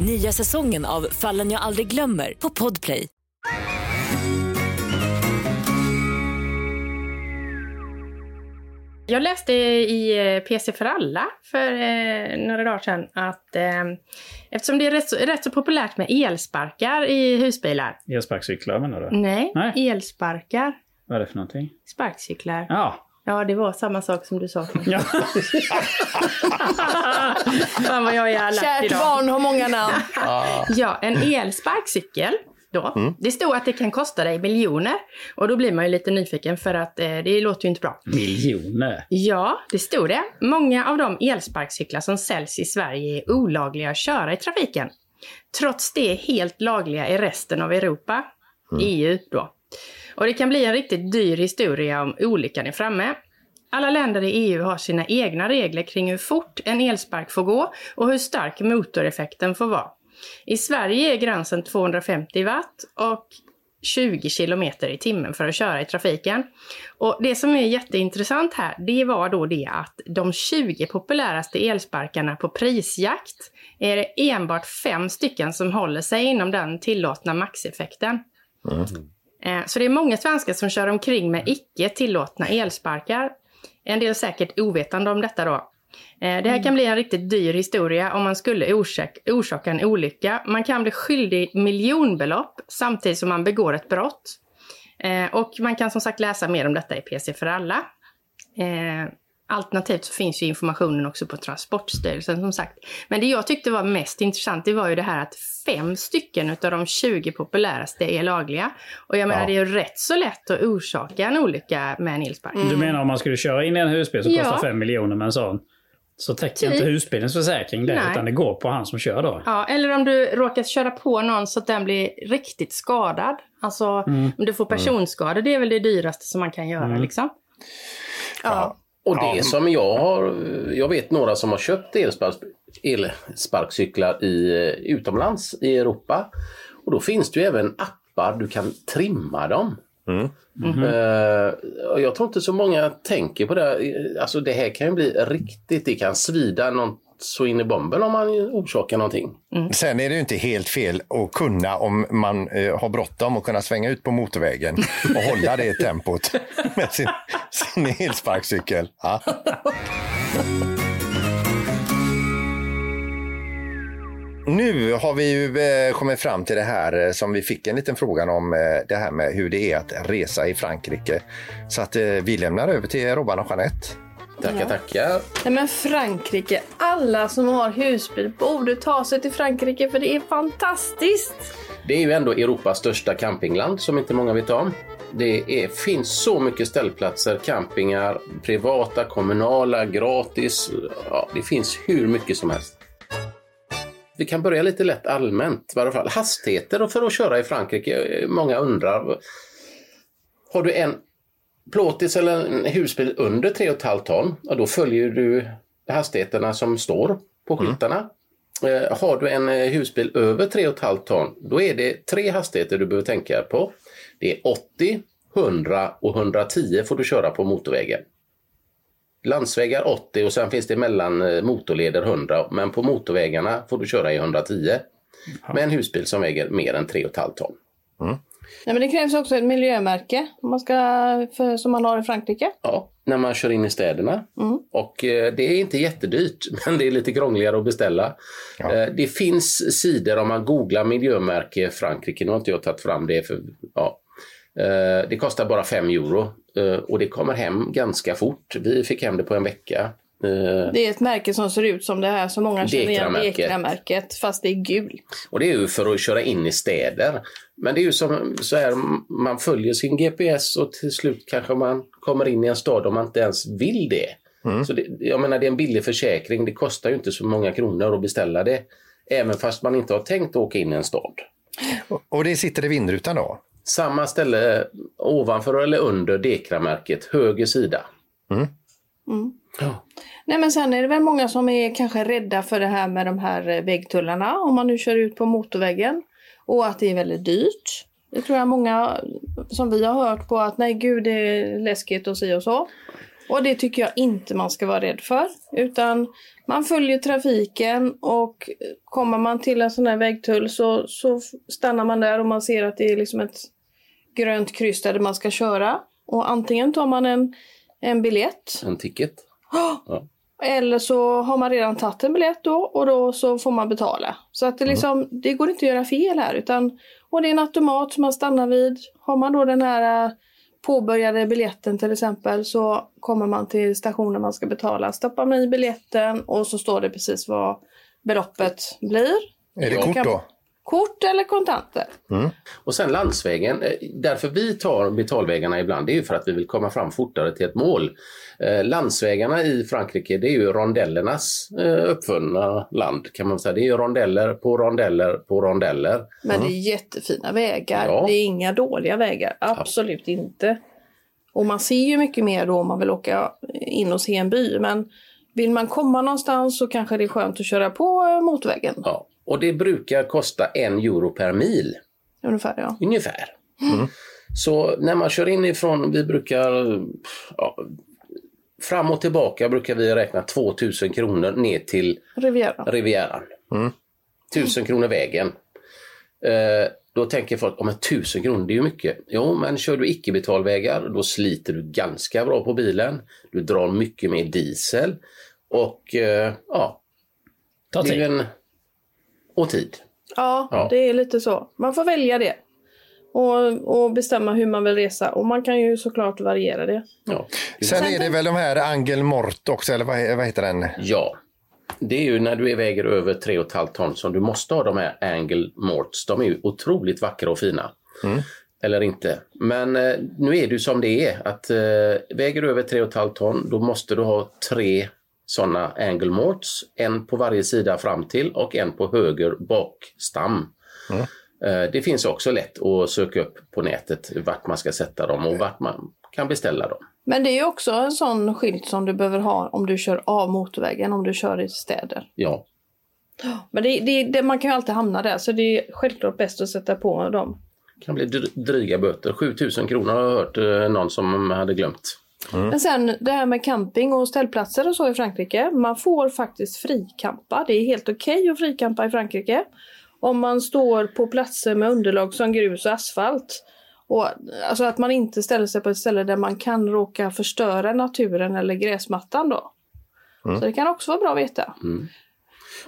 Nya säsongen av Fallen jag aldrig glömmer på Podplay. Jag läste i eh, PC för alla för eh, några dagar sedan att eh, eftersom det är rätt så, rätt så populärt med elsparkar i husbilar. Elsparkcyklar menar du? Nej, Nej. elsparkar. Vad är det för någonting? Sparkcyklar. Ja. Ja, det var samma sak som du sa. ja. Fan vad jag är alert Kärt idag. barn har många namn. Ja, en elsparkcykel då. Det står att det kan kosta dig miljoner. Och då blir man ju lite nyfiken för att eh, det låter ju inte bra. Miljoner. Ja, det stod det. Många av de elsparkcyklar som säljs i Sverige är olagliga att köra i trafiken. Trots det är helt lagliga i resten av Europa, EU då. Och det kan bli en riktigt dyr historia om olyckan är framme. Alla länder i EU har sina egna regler kring hur fort en elspark får gå och hur stark motoreffekten får vara. I Sverige är gränsen 250 watt och 20 kilometer i timmen för att köra i trafiken. Och det som är jätteintressant här, det var då det att de 20 populäraste elsparkarna på prisjakt är det enbart fem stycken som håller sig inom den tillåtna maxeffekten. Mm. Så det är många svenskar som kör omkring med icke tillåtna elsparkar. En del säkert ovetande om detta då. Eh, Det här kan bli en riktigt dyr historia om man skulle orsaka, orsaka en olycka. Man kan bli skyldig miljonbelopp samtidigt som man begår ett brott. Eh, Och man kan som sagt läsa mer om detta i PC för alla. Alternativt så finns ju informationen också på Transportstyrelsen som sagt. Men det jag tyckte var mest intressant det var ju det här att fem stycken utav de 20 populäraste är lagliga. Och jag menar Ja. det är ju rätt så lätt att orsaka en olycka med en elspark. Du menar om man skulle köra in i en husbil som Ja. kostar 5 miljoner med en sån. Så täcker Typ. inte husbilens försäkring det, Nej. utan det går på han som kör då. Ja, eller om du råkar köra på någon så att den blir riktigt skadad. Alltså om du får personskada, det är väl det dyraste som man kan göra liksom. Ja. Och det som jag har, jag vet några som har köpt elspark, elsparkcyklar i, utomlands i Europa. Och då finns det ju även appar, du kan trimma dem. Eh, och jag tror inte så många tänker på det. Alltså det här kan ju bli riktigt, det kan svida något så in i bomben om man orsakar någonting. Sen är det ju inte helt fel att kunna om man eh, har bråttom och kunna svänga ut på motorvägen och hålla det tempot med sin, sin elsparkcykel. Ja. Nu har vi ju eh, kommit fram till det här eh, som vi fick en liten fråga om, eh, det här med hur det är att resa i Frankrike. Så att vi lämnar över till Robban och Jeanette. Tackar, tackar. Nej men Frankrike, alla som har husbil borde ta sig till Frankrike för det är fantastiskt. Det är ju ändå Europas största campingland som inte många vet om. Det är, finns så mycket ställplatser, campingar, privata, kommunala, gratis. Ja, det finns hur mycket som helst. Vi kan börja lite lätt allmänt. I alla fall. Hastigheter för att köra i Frankrike. Många undrar. Har du en plåtis eller en husbil under 3,5 ton, ja, då följer du hastigheterna som står på skyltarna. Eh, har du en eh, husbil över 3,5 ton, då är det tre hastigheter du behöver tänka på. Det är 80, 100 och 110 får du köra på motorvägen. Landsvägar 80 och sen finns det mellan eh, motorleder 100, men på motorvägarna får du köra i 110. Med en husbil som väger mer än 3,5 ton. Nej, men det krävs också ett miljömärke om man ska, för, som man har i Frankrike. Ja, när man kör in i städerna. Och eh, det är inte jättedyrt, men det är lite krångligare att beställa. Eh, det finns sidor om man googlar miljömärke Frankrike. Nu har inte jag tagit fram det. För, ja. eh, det kostar bara 5 euro eh, och det kommer hem ganska fort. Vi fick hem det på en vecka. Eh, Det är ett märke som ser ut som det här som många känner igen, Dekramärket. Dekramärket, fast det är gult. Och det är ju för att köra in i städer. Men det är ju som så här, man följer sin GPS och till slut kanske man kommer in i en stad om man inte ens vill det. Så det, jag menar det är en billig försäkring, det kostar ju inte så många kronor att beställa det. Även fast man inte har tänkt åka in i en stad. Och det sitter i vindrutan då? Samma ställe ovanför eller under Dekramärket, höger sida. Nej men sen är det väl många som är kanske rädda för det här med de här eh, väggtullarna om man nu kör ut på motorvägen. Och att det är väldigt dyrt. Det tror jag många som vi har hört på att nej gud det är läskigt och si och så. Och det tycker jag inte man ska vara rädd för. Utan man följer trafiken och kommer man till en sån här vägtull så, så stannar man där och man ser att det är liksom ett grönt kryss där man ska köra. Och antingen tar man en, en biljett En ticket. eller så har man redan tagit en biljett då och då så får man betala. Så att det, liksom, det går inte att göra fel här. Utan, och det är en automat som man stannar vid. Har man då den här eh, påbörjade biljetten till exempel så kommer man till stationen man ska betala. Stoppar man i biljetten och så står det precis vad beloppet blir. Är det Ja. kort då? Kort eller kontanter. Och sen landsvägen, eh, därför vi tar betalvägarna ibland, det är ju för att vi vill komma fram fortare till ett mål. Eh, landsvägarna i Frankrike, det är ju rondellernas eh, uppfunna land kan man säga. Det är ju rondeller på rondeller på rondeller. Men det är jättefina vägar. Ja. Det är inga dåliga vägar. Absolut inte. Och man ser ju mycket mer då om man vill åka in och se en by. Men vill man komma någonstans så kanske det är skönt att köra på eh, motorvägen. Ja. Och det brukar kosta en euro per mil. Ungefär ja. Ungefär. Så när man kör inifrån, vi brukar ja, fram och tillbaka brukar vi räkna 2000 kronor ner till Riviera. Rivieran. 1000 kronor vägen. Eh, då tänker folk, om 1000 kronor det är ju mycket. Jo, men kör du icke-betalvägar då sliter du ganska bra på bilen. Du drar mycket mer diesel och eh, ja, Ta det är tid. en... och tid. Ja, Ja. det är lite så. Man får välja det. Och, och bestämma hur man vill resa. Och man kan ju såklart variera det. Ja. Sen är det väl de här Angel Mort också, eller vad, vad heter den? Ja, det är ju när du väger över 3,5 ton som du måste ha de här angle morts. De är ju otroligt vackra och fina. Eller inte. Men eh, nu är det ju som det är. Att eh, väger du över 3,5 ton då måste du ha tre sådana angle morts. En på varje sida fram till och en på höger bakstam. Eh, det finns också lätt att söka upp på nätet vart man ska sätta dem och vart man kan beställa dem. Men det är ju också en sån skylt som du behöver ha om du kör av motorvägen, om du kör i städer. Ja, Men det, det, det, man kan ju alltid hamna där, så det är självklart bäst att sätta på dem. kan bli dr- dryga böter. 7000 kronor har jag hört eh, någon som hade glömt. Men sen det här med camping och ställplatser och så i Frankrike. Man får faktiskt frikampa. Det är helt okej att frikampa i Frankrike. Om man står på platser med underlag som grus och asfalt. Och, alltså att man inte ställer sig på ett ställe där man kan råka förstöra naturen eller gräsmattan då. Så det kan också vara bra att veta.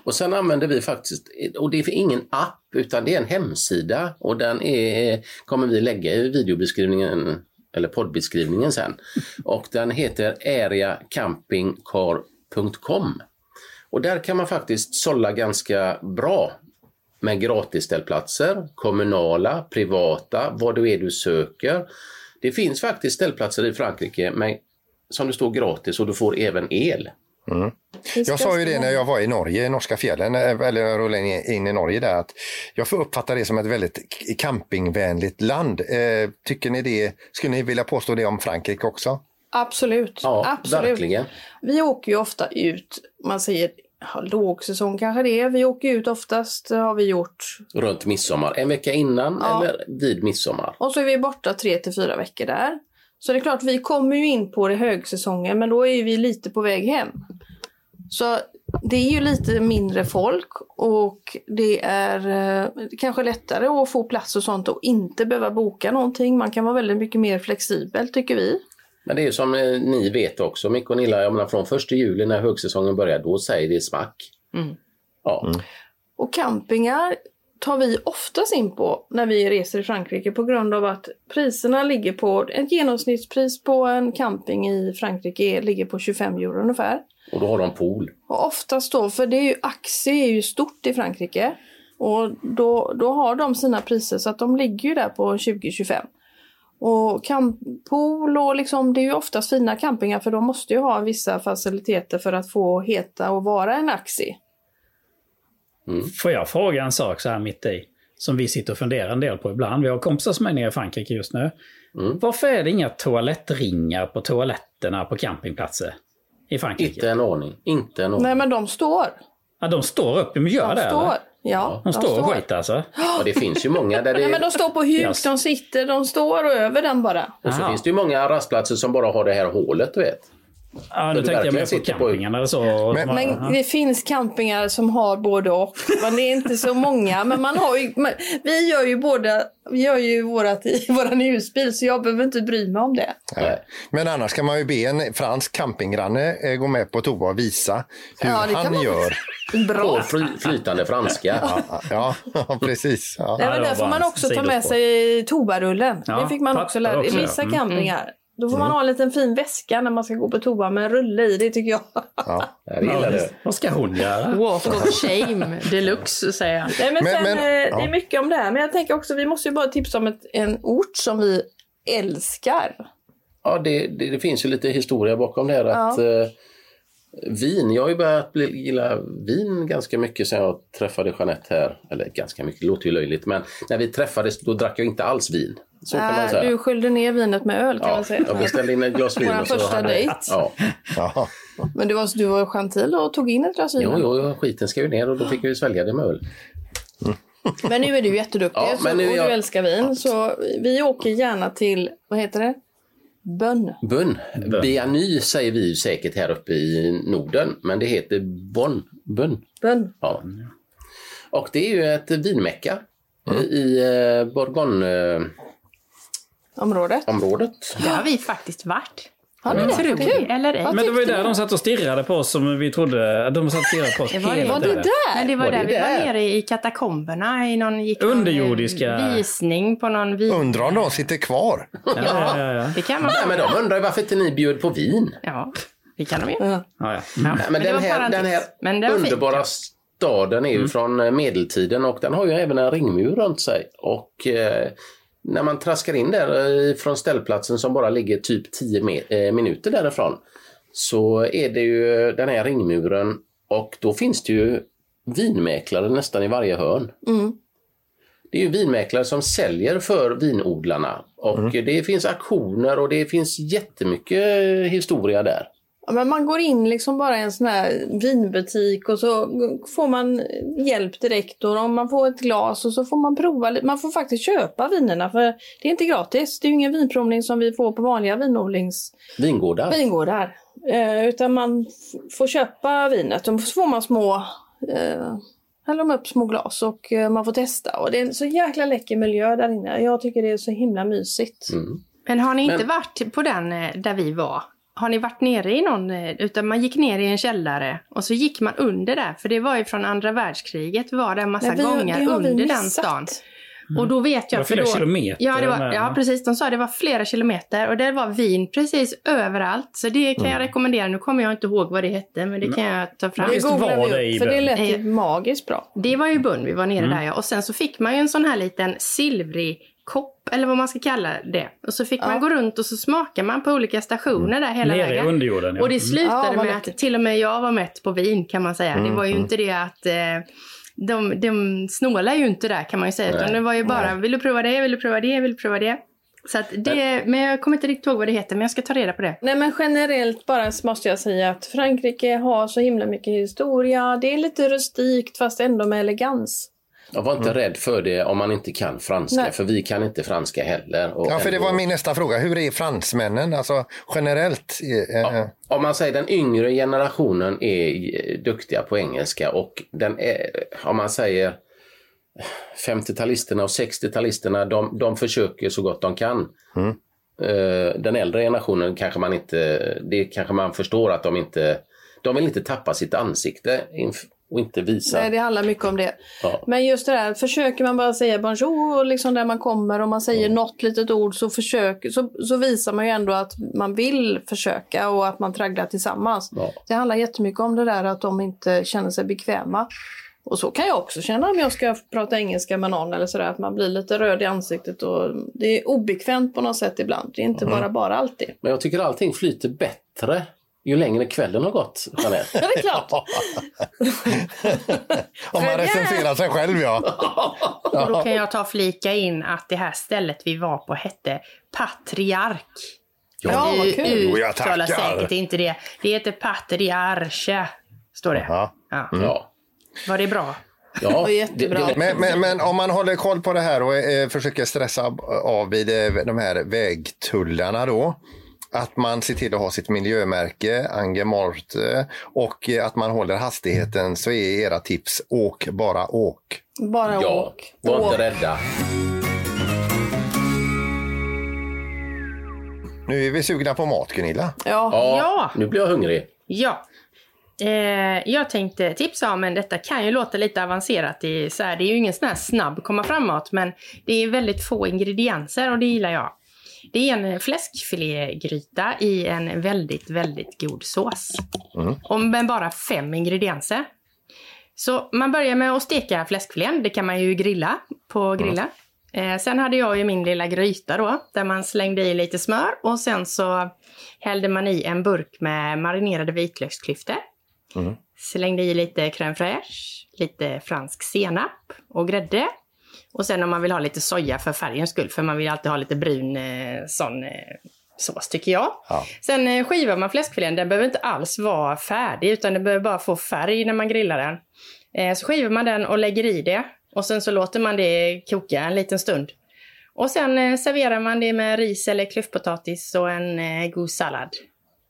Och sen använder vi faktiskt, och det är ingen app utan det är en hemsida och den är, kommer vi lägga i videobeskrivningen eller poddbeskrivningen sen. Och den heter areacampingcar.com. Och där kan man faktiskt sålla ganska bra med gratisställplatser, kommunala, privata, vad det är du söker. Det finns faktiskt ställplatser i Frankrike med, som det står gratis och du får även el. Jag sa ju det när jag var i Norge, i norska fjällen, eh, eller jag rullade in- i Norge där, att jag får uppfatta det som ett väldigt campingvänligt land. Eh, tycker ni det? Skulle ni vilja påstå det om Frankrike också? Absolut. Ja, Absolut. verkligen. Vi åker ju ofta ut, man säger ja, lågsäsong kanske det är. Vi åker ut oftast, har vi gjort. runt midsommar. En vecka innan Ja. eller vid midsommar. Och så är vi borta tre till fyra veckor där. Så det är klart, vi kommer ju in på det högsäsongen, men då är vi lite på väg hem. Så det är ju lite mindre folk och det är eh, kanske lättare att få plats och sånt och inte behöva boka någonting. Man kan vara väldigt mycket mer flexibel tycker vi. Men det är som eh, ni vet också, Micke och Nilla, jag menar från första juli när högsäsongen börjar, då säger det smack. Ja, Och campingar tar vi oftast in på när vi reser i Frankrike på grund av att priserna ligger på, ett genomsnittspris på en camping i Frankrike ligger på 25 euro ungefär. Och då har de pool. Och oftast då, för det är ju, aktie är ju stort i Frankrike. Och då, då har de sina priser så att de ligger ju där på 20-25. Och pool och liksom, det är ju oftast fina campingar för de måste ju ha vissa faciliteter för att få heta och vara en aktie. Får jag fråga en sak så här mitt i? Som vi sitter och funderar en del på ibland. Vi har kompisar som är nere i Frankrike just nu. Varför är det inga toalettringar på toaletterna på campingplatser i Frankrike? Inte en ordning. Inte en ordning. Nej men de står. Ja, de står upp, de gör De det står. eller? Ja, De står och skiter alltså? Och det finns ju många där det... Nej men de står på huk, Yes. de sitter, de står och över den bara. Och så finns det ju många rastplatser som bara har det här hålet, du vet. Ja, nu tänkte jag mer på campingen eller så. Men- Men det finns campingar som har både och. Men det är inte så många. Men man har ju, men vi gör ju båda, vi gör ju vårat i våran husbil så jag behöver inte bry mig om det. Nej. Men annars kan man ju be en fransk campinggranne eh, gå med på toa och visa hur Ja, han man- gör. Bra. På fly, flytande franska. Ja, ja precis. Ja. Nej, men det där får man också ta med sig tobarullen. Ja, det fick man också lära också, I ja. vissa Mm. Då får man ha en liten fin väska när man ska gå på toa med en rulle i. Det tycker jag. Ja. Jag gillar det. Vad ska hon göra? Walk of shame deluxe säger jag. Nej, men Men- sen, men- eh, Det ja. är mycket om det här. Men jag tänker också, vi måste ju bara tipsa om ett, en ort som vi älskar. Ja, det, det, det finns ju lite historia bakom det här. Att, eh, vin, jag har ju börjat bli, gilla vin ganska mycket sen jag träffade Jeanette här. Eller ganska mycket, det låter ju löjligt. Men när vi träffades då drack jag inte alls vin. Så kan man Äh, säga. du sköljde ner vinet med öl kan ja, man säga. jag beställde in ett glas vin. Vår första hade- dejt. Ja. Men du var, du var gentil och tog in ett glas vin. Jo, jo, jo, skiten ska ju ner och då fick jag ju svälja det med öl. Men nu är du jätteduktig Ja, så, men nu och är jag- du älskar vin. Så vi åker gärna till, vad heter det? Bönn. Bunn. Biany säger vi ju säkert här uppe i Norden, men det heter Bonn. Bunn. Bönn. Ja. Och det är ju ett vinmecka i eh, Bourgogne-området. Området. Det har vi faktiskt varit. Har ni det? Tror vi, Kul. eller ej. Vad Men det var ju tyckte där ni? de satt och stirrade på oss som vi trodde. De satt och stirrade på oss Det var det. hela Var det tiden. där? Men det var, Var det där vi var där? nere i katakomberna i någon gick någon, eh, Underjordiska. visning på någon vin. Undrar om de sitter kvar. Ja, ja, ja, ja. Det kan man Nej, men de undrar ju varför inte ni bjöd på vin. Ja, det kan de ju. Ja. ja, ja. Ja, Nej, men, det den, var här, parentes. den här Men det var fint. underbara staden är ju från eh, medeltiden och den har ju även en ringmur runt sig. Och eh, när man traskar in där eh, från ställplatsen som bara ligger typ 10 me- eh, minuter därifrån så är det ju den här ringmuren och då finns det ju vinmäklare nästan i varje hörn. Mm. Det är ju vinmäklare som säljer för vinodlarna och det finns auktioner och det finns jättemycket historia där. Ja, Men man går in liksom bara i en sån här vinbutik och så får man hjälp direkt och om man får ett glas och så får man prova. Man får faktiskt köpa vinerna för det är inte gratis. Det är ju ingen vinprovning som vi får på vanliga vinodlings Vingårdar. vingårdar. Eh, utan man får köpa vinet och så får man små eh, häller de upp små glas och eh, man får testa. Och det är en så jäkla läcker miljö där inne. Jag tycker det är så himla mysigt. Mm. Men har ni inte Men- varit på den eh, där vi var? Har ni varit nere i någon, eh, utan man gick ner i en källare och så gick man under där, för det var ju från andra världskriget var det en massa vi- gångar under den stan. Och då vet Det var jag... för flera då, kilometer Ja, det var, med, ja, precis. De sa det var flera kilometer och det var vin precis överallt. Så det kan jag rekommendera. Nu kommer jag inte ihåg vad det hette, men det kan jag ta fram. Det googlar var vi det i upp, för det lät ju Eh, magiskt bra. Det var ju Bunn vi var nere Mm. där ja. Och sen så fick man ju en sån här liten silvrig kopp, eller vad man ska kalla det. Och så fick man gå runt och så smakar man på olika stationer där hela Nere vägen. underjorden, ja. Och det slutade Ja, med att till och med jag var mätt på vin kan man säga. Det var ju inte det att eh, de, de snålar ju inte där kan man ju säga. Utan Nej. det var ju bara, vill du prova det, vill du prova det, vill du prova det. Så det, men jag kommer inte riktigt ihåg vad det heter, men jag ska ta reda på det. Nej men generellt bara måste jag säga att Frankrike har så himla mycket historia. Det är lite rustikt fast ändå med elegans. Jag var inte rädd för det om man inte kan franska, Nej. för vi kan inte franska heller. Och Ja, för det var min nästa fråga. Hur är fransmännen, alltså generellt? Eh, eh, Om man säger den yngre generationen är eh, duktiga på engelska och den är, om man säger 50-talisterna och 60-talisterna, de, de försöker så gott de kan. Eh, Den äldre generationen kanske man inte, det kanske man förstår att de inte, de vill inte tappa sitt ansikte och inte visa. Nej, det handlar mycket om det. Ja. Men just det där, försöker man bara säga bonjour liksom där man kommer och man säger Mm. något litet ord så, försök, så, så visar man ju ändå att man vill försöka och att man tragglar tillsammans. Ja. Det handlar jättemycket om det där att de inte känner sig bekväma. Och så kan jag också känna om jag ska prata engelska med någon eller sådär, att man blir lite röd i ansiktet och det är obekvämt på något sätt ibland. Det är inte Mm. bara bara alltid. Men jag tycker allting flyter bättre ju längre kvällen har gått, Jeanette. Ja, det är klart. Om man recenserar sig själv ja. Och då kan jag ta flika in att det här stället vi var på hette Patriark. Ja, vad du kul. Jo, jag uttalar tackar. säkert inte det. Det heter Patriarche, står det. Ja. Ja. Ja. Var det bra? Ja. Det, det, Men, men, men om man håller koll på det här och eh, försöker stressa av vid eh, de här vägtullarna då. Att man ser till att ha sitt miljömärke, Ange Morte, och eh, att man håller hastigheten så är era tips åk, bara åk. Bara ja, åk. var inte rädda. Nu är vi sugna på mat Gunilla. Ja. Ja, Ja. nu blir jag hungrig. Ja. Eh, jag tänkte tipsa om, men detta kan ju låta lite avancerat. I, så här, det är ju ingen sån här snabb komma framåt, men det är väldigt få ingredienser och det gillar jag. Det är en fläskfilégryta i en väldigt, väldigt god sås. Och med bara fem ingredienser. Så man börjar med att steka fläskfilén. Det kan man ju grilla på grilla. Eh, sen hade jag ju min lilla gryta då, där man slängde i lite smör och sen så hällde man i en burk med marinerade vitlöksklyftor. Slängde i lite crème fraîche, lite fransk senap och grädde. Och sen om man vill ha lite soja för färgens skull, för man vill alltid ha lite brun eh, sån eh, sås tycker jag. Ja. Sen eh, skivar man fläskfilén, den behöver inte alls vara färdig utan den behöver bara få färg när man grillar den. Eh, så skivar man den och lägger i det och sen så låter man det koka en liten stund. Och sen eh, serverar man det med ris eller klyftpotatis och en eh, god sallad.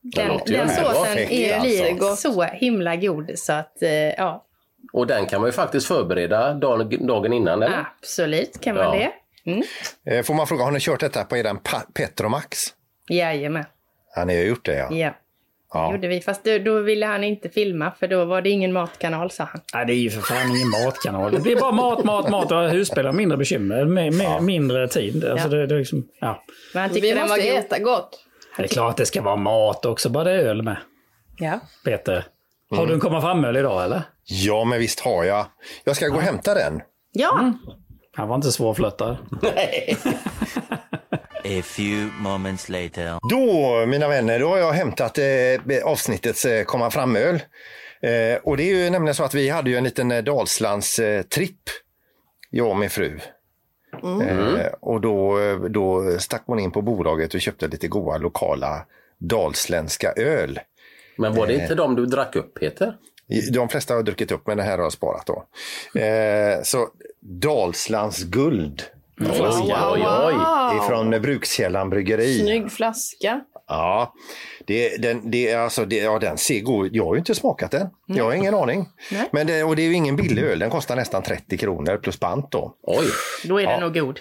Den, den såsen är, alltså. så himla god så att eh, ja, Och den kan man ju faktiskt förbereda dagen, dagen innan, eller? absolut kan man Ja. det. Mm. Eh, Får man fråga, har ni kört detta på eran Petromax? Jajamän. Ja, ni har gjort det ja. Ja. ja. gjorde vi. Fast då, då ville han inte filma för då var det ingen matkanal sa han. Nej, det är ju för fan ingen matkanal. Det blir bara mat, mat, mat och husbil har mindre bekymmer. Med, med mindre tid. Alltså Ja. det, det är liksom, ja. Men han Vi tyckte var måste god. äta gott. Det är klart det ska vara mat också, bara det är öl med. Ja. Peter, har du en komma fram-öl idag eller? ja, men visst har jag. Jag ska gå och hämta den. Ja, Han var inte svårflörtad. A few moments later. Då, mina vänner, då har jag hämtat eh, avsnittets eh, komma fram-öl. Eh, och det är ju nämligen så att vi hade ju en liten eh, Dalslands eh, tripp, jag och min fru. Eh, och då, eh, då stack hon in på bolaget och köpte lite goda lokala dalsländska öl. Men var det inte de du drack upp, Peter? De flesta har druckit upp, men det här har jag sparat då. Eh, så Dalslands guld. Oj, oj, oj. Ifrån Brukskällan bryggeri. Snygg flaska. Ja, det, den, det, alltså, det, ja, den ser god Jag har ju inte smakat den. Jag har ingen aning. Men det, och det är ju ingen billig öl. Den kostar nästan 30 kronor plus pant då. Oj. då är den nog god.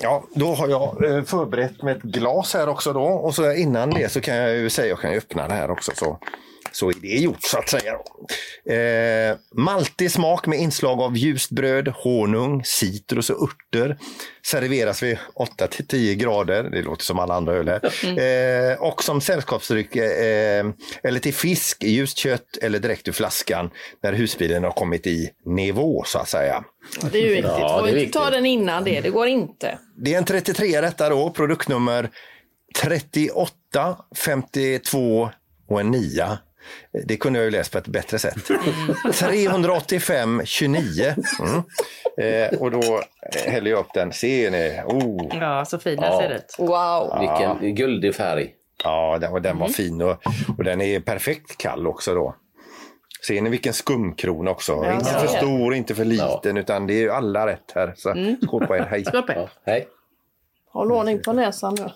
Ja, då har jag eh, förberett med ett glas här också då. Och så innan det så kan jag ju säga, jag kan ju öppna det här också. Så, så är det gjort så att säga. Eh, maltig smak med inslag av ljust bröd, honung, citrus och örter. Serveras vid 8 till 10 grader. Det låter som alla andra öl här. Eh, och som sällskapsdryck eh, eller till fisk, ljust kött eller direkt ur flaskan när husbilen har kommit i nivå så att säga. Det är ju viktigt. Ja, Får inte ta den innan det. Det går inte. Det är en 33 detta då, produktnummer 38, 52 och en 9. Det kunde jag ju läst på ett bättre sätt. 385, 29. Mm. Eh, och då häller jag upp den. Ser ni? Oh. Ja, så fin den Ja. ser ut. Wow. Vilken guldig färg. Ja, den, och den var fin och, och den är perfekt kall också då. Ser ni vilken skumkrona också? Ja, inte för stor, inte för liten, utan det är ju alla rätt här. Så skål på er, hej! Skål på er. Ja, hej. Håll ordning på näsan nu.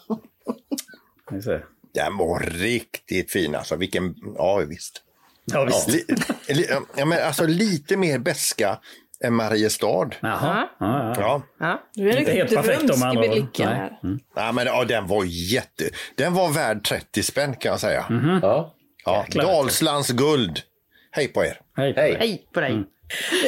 Den var riktigt fin alltså. Vilken, ja visst. Ja, visst. Li, li, ja, men alltså lite mer beska än Mariestad. Jaha. Ja. Ja, ja. Ja. Ja. Du är Inte helt perfekt om andra ord. Nej. här. ja men ja, den var jätte... Den var värd 30 spänn kan jag säga. Ja. Ja, Jäklar. Dalslands guld. Hej på er! Hej. Hej. Hej på dig.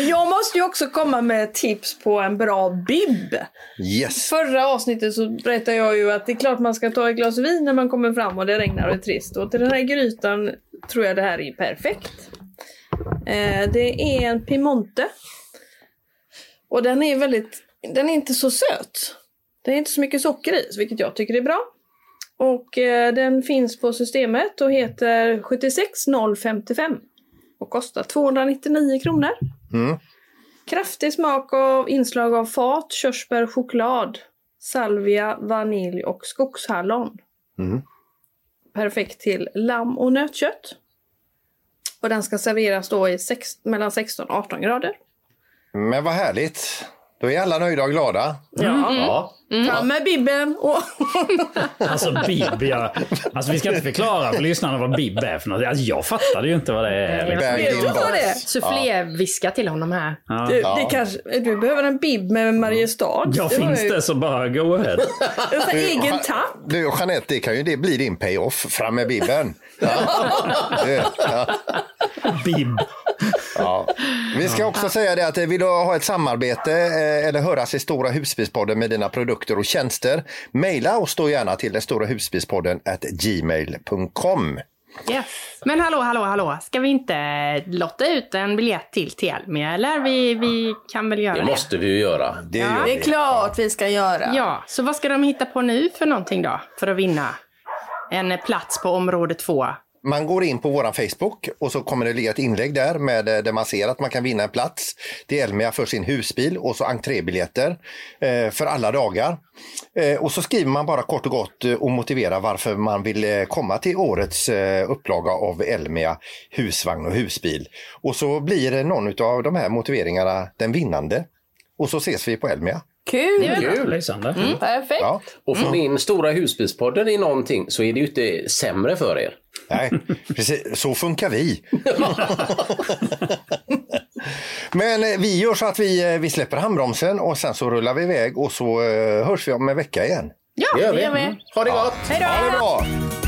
Jag måste ju också komma med tips på en bra bib. Yes. Förra avsnittet så berättade jag ju att det är klart man ska ta ett glas vin när man kommer fram och det regnar och är trist. Och till den här grytan tror jag det här är perfekt. Eh, det är en Piemonte. Och den är väldigt, den är inte så söt. Det är inte så mycket socker i, vilket jag tycker är bra. Och eh, den finns på systemet och heter 76055. Och kostar 299 kronor. Kraftig smak av inslag av fat, körsbär, choklad, salvia, vanilj och skogshallon. Perfekt till lamm och nötkött. Och den ska serveras då i sex, mellan 16 och 18 grader. Men vad härligt. Då är alla nöjda och glada. Ja. Ja. Fram med bibben och... Alltså bib, ja. Alltså vi ska inte förklara för lyssnarna vad bib är för något. Alltså, jag fattade ju inte vad det är. Liksom. Vet du vad det är? Suffléviska till honom här. Ja. Du, det kanske, du behöver en bib med Mariestad. Ja, var finns ju- det så bara go ahead. Här egen tapp. Du Jeanette, det kan ju det bli din payoff. Fram med bibben. Ja. Du, ja. Bib. Ja. Vi ska också säga det att eh, vill du ha ett samarbete eh, eller höras i Stora Husbilspodden med dina produkter och tjänster, mejla oss då gärna till den stora husbilspodden at gmail.com. Yes. Men hallå, hallå, hallå. Ska vi inte lotta ut en biljett till Telmia? Eller vi, vi kan väl göra Det det? måste vi ju göra. Det gör Det är klart vi ska göra. Ja, så vad ska de hitta på nu för någonting då? För att vinna en plats på område två. Man går in på vår Facebook och så kommer det ligga ett inlägg där med eh, där man ser att man kan vinna en plats till Elmia för sin husbil och så entrébiljetter eh, för alla dagar. Eh, och så skriver man bara kort och gott eh, och motiverar varför man vill eh, komma till årets eh, upplaga av Elmia husvagn och husbil. Och så blir någon av de här motiveringarna den vinnande. Och så ses vi på Elmia. Kul! Kul! Lysande. Perfekt. Ja. Och får ni in Stora Husbilspodden i någonting så är det ju inte sämre för er. Nej, precis. Så funkar vi. Men eh, vi gör så att vi, eh, vi släpper handbromsen och sen så rullar vi iväg och så eh, hörs vi om en vecka igen. Ja, Det gör det vi. gör vi. Mm. Ha det gott! Hej då! Ha det bra!